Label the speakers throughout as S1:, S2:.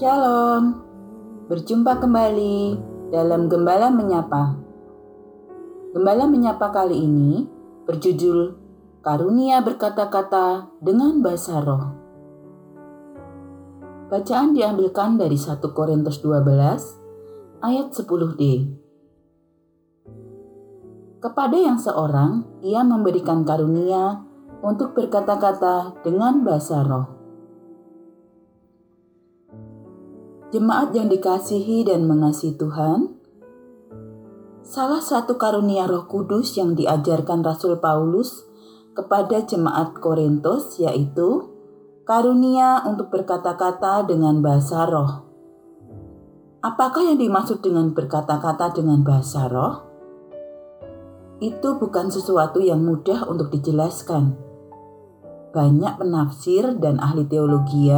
S1: Shalom, berjumpa kembali dalam Gembala Menyapa. Gembala Menyapa kali ini berjudul Karunia Berkata-Kata dengan Bahasa Roh. Bacaan diambilkan dari 1 Korintus 12 ayat 10d. Kepada yang seorang, ia memberikan karunia untuk berkata-kata dengan bahasa roh Jemaat yang dikasihi dan mengasihi Tuhan, salah satu karunia Roh Kudus yang diajarkan Rasul Paulus kepada jemaat Korintus yaitu karunia untuk berkata-kata dengan bahasa roh. Apakah yang dimaksud dengan berkata-kata dengan bahasa roh? Itu bukan sesuatu yang mudah untuk dijelaskan. Banyak penafsir dan ahli teologi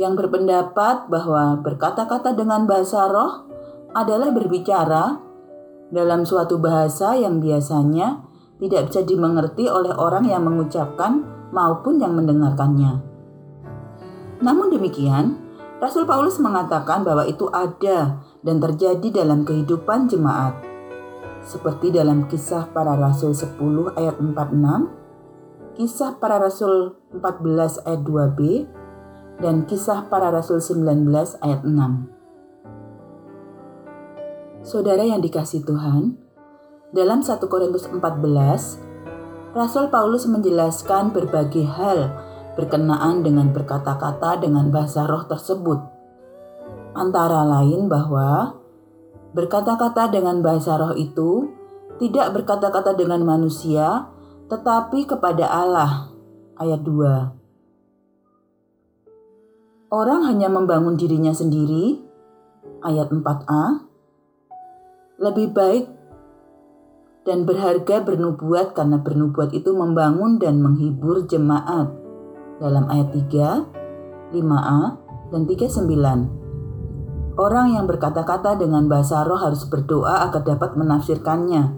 S1: yang berpendapat bahwa berkata-kata dengan bahasa roh adalah berbicara dalam suatu bahasa yang biasanya tidak bisa dimengerti oleh orang yang mengucapkan maupun yang mendengarkannya. Namun demikian, Rasul Paulus mengatakan bahwa itu ada dan terjadi dalam kehidupan jemaat. Seperti dalam kisah para rasul 10 ayat 46, kisah para rasul 14 ayat 2b, dan kisah para rasul 19 ayat 6. Saudara yang dikasih Tuhan, dalam 1 Korintus 14, Rasul Paulus menjelaskan berbagai hal berkenaan dengan berkata-kata dengan bahasa roh tersebut. Antara lain bahwa berkata-kata dengan bahasa roh itu tidak berkata-kata dengan manusia, tetapi kepada Allah. Ayat 2. Orang hanya membangun dirinya sendiri, ayat 4a, lebih baik dan berharga bernubuat karena bernubuat itu membangun dan menghibur jemaat dalam ayat 3, 5a, dan 39. Orang yang berkata-kata dengan bahasa roh harus berdoa agar dapat menafsirkannya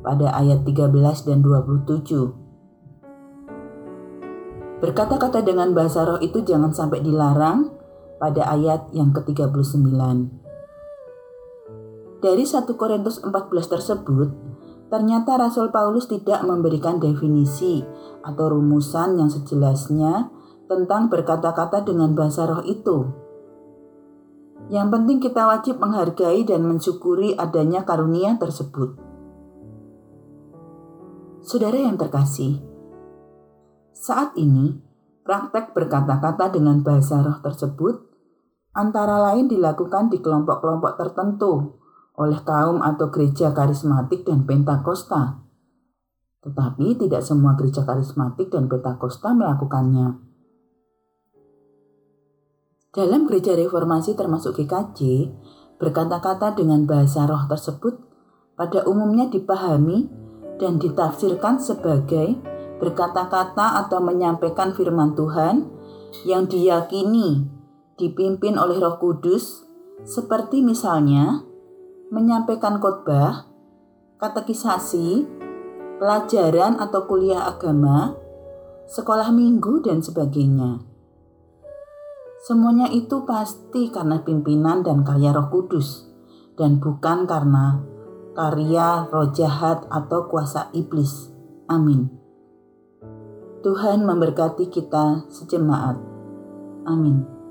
S1: pada ayat 13 dan 27. Berkata-kata dengan bahasa roh itu jangan sampai dilarang pada ayat yang ke-39. Dari 1 Korintus 14 tersebut, ternyata Rasul Paulus tidak memberikan definisi atau rumusan yang sejelasnya tentang berkata-kata dengan bahasa roh itu. Yang penting kita wajib menghargai dan mensyukuri adanya karunia tersebut. Saudara yang terkasih, saat ini, praktek berkata-kata dengan bahasa roh tersebut antara lain dilakukan di kelompok-kelompok tertentu oleh kaum atau gereja karismatik dan pentakosta. Tetapi tidak semua gereja karismatik dan pentakosta melakukannya. Dalam gereja reformasi termasuk GKJ, berkata-kata dengan bahasa roh tersebut pada umumnya dipahami dan ditafsirkan sebagai berkata-kata atau menyampaikan firman Tuhan yang diyakini dipimpin oleh Roh Kudus, seperti misalnya menyampaikan khotbah, katekisasi, pelajaran atau kuliah agama, sekolah minggu, dan sebagainya. Semuanya itu pasti karena pimpinan dan karya Roh Kudus, dan bukan karena karya roh jahat atau kuasa iblis. Amin. Tuhan memberkati kita sejemaat. Amin.